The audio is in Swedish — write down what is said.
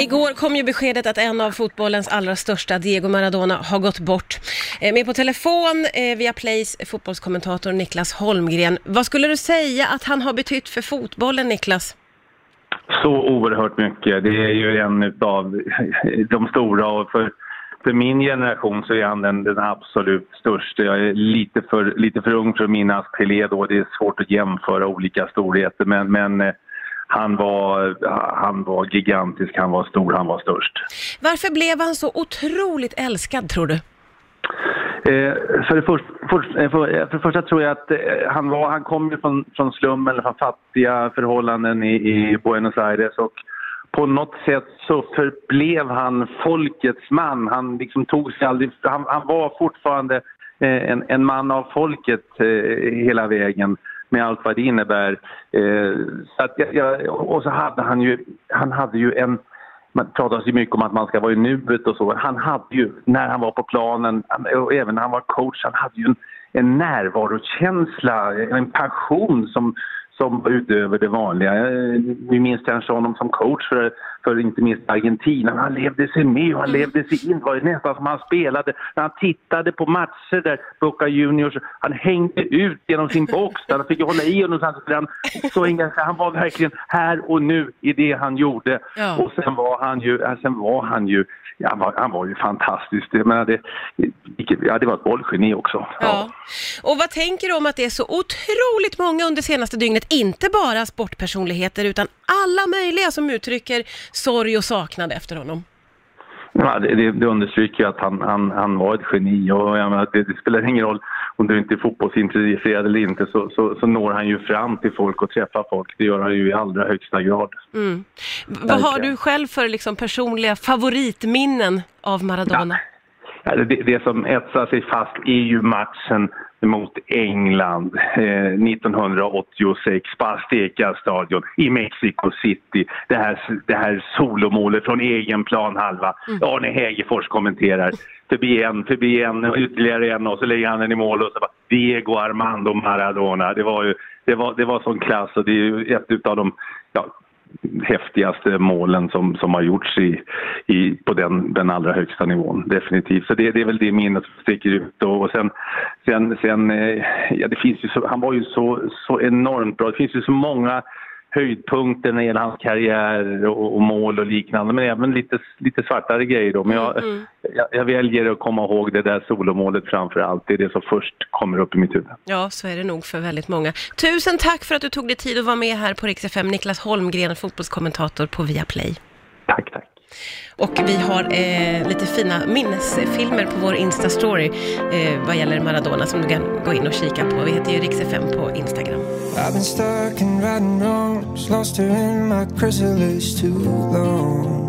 Igår kom ju beskedet att en av fotbollens allra största, Diego Maradona, har gått bort. Eh, med på telefon eh, via Plays fotbollskommentator Niklas Holmgren. Vad skulle du säga att han har betytt för fotbollen, Niklas? Så oerhört mycket. Det är ju en av de stora och för, för min generation så är han den, den absolut största. Jag är lite för, lite för ung för att minnas Pelé då. Det är svårt att jämföra olika storheter men, men eh, han var, han var gigantisk, han var stor, han var störst. Varför blev han så otroligt älskad, tror du? Eh, för, det först, eh, för, för det första tror jag att eh, han, var, han kom ju från, från slummen, eller från fattiga förhållanden i, i Buenos Aires och på något sätt så förblev han folkets man. Han liksom tog sig aldrig, han, han var fortfarande eh, en, en man av folket eh, hela vägen med allt vad det innebär. Eh, så att jag, jag, och så hade han ju, han hade ju en man pratar ju mycket om att man ska vara i nuet och så. Han hade ju, när han var på planen, och även när han var coach, han hade ju en, en närvarokänsla, en passion som, som utöver det vanliga. Vi minns kanske honom som coach för, för inte minst Argentina. Han levde sig med och han levde sig in. Det var nästan som han spelade. När han tittade på matcher där, Boca Juniors, han hängde ut genom sin box. Han fick hålla i honom. Han, så han var verkligen här och nu i det han gjorde. Ja. Och sen var han ju, sen var han ju Ja, han, var, han var ju fantastisk. Jag menar, det, ja, det var ett bollgeni också. Ja. Och vad tänker du om att det är så otroligt många under senaste dygnet, inte bara sportpersonligheter utan alla möjliga som uttrycker sorg och saknad efter honom? Ja, det, det, understryker ju att han, han, han var ett geni och jag menar, det, det spelar ingen roll om du inte är fotbollsintresserad eller inte så, så, så når han ju fram till folk och träffar folk. Det gör han ju i allra högsta grad. Mm. Vad har du själv för liksom, personliga favoritminnen av Maradona? Ja, det, det som etsar sig fast är ju matchen mot England eh, 1986 på Azteca stadion i Mexico City. Det här, det här solomålet från egen planhalva. Mm. Arne Hägerfors kommenterar. Förbi en, förbi en, ytterligare en och så lägger han den i mål och så bara Diego Armando Maradona. Det var ju det var, det var sån klass och det är ju ett av de ja, häftigaste målen som, som har gjorts i, i, på den, den allra högsta nivån, definitivt. Så det, det är väl det minnet som sticker ut. Och sen, sen, sen eh, ja, det finns ju så, han var ju så, så enormt bra. Det finns ju så många höjdpunkter när det gäller hans karriär och, och, mål och liknande, men även lite, lite svartare grejer då. Men jag, mm. jag, jag, väljer att komma ihåg det där solomålet framför allt. Det är det som först kommer upp i mitt huvud. Ja, så är det nog för väldigt många. Tusen tack för att du tog dig tid att vara med här på Rix FM. Niklas Holmgren, fotbollskommentator på Viaplay. Tack, tack. Och vi har eh, lite fina minnesfilmer på vår Insta-story eh, vad gäller Maradona som du kan gå in och kika på. Vi heter ju Rix FM på Instagram. I've been stuck in riding wrongs, lost her in my chrysalis too long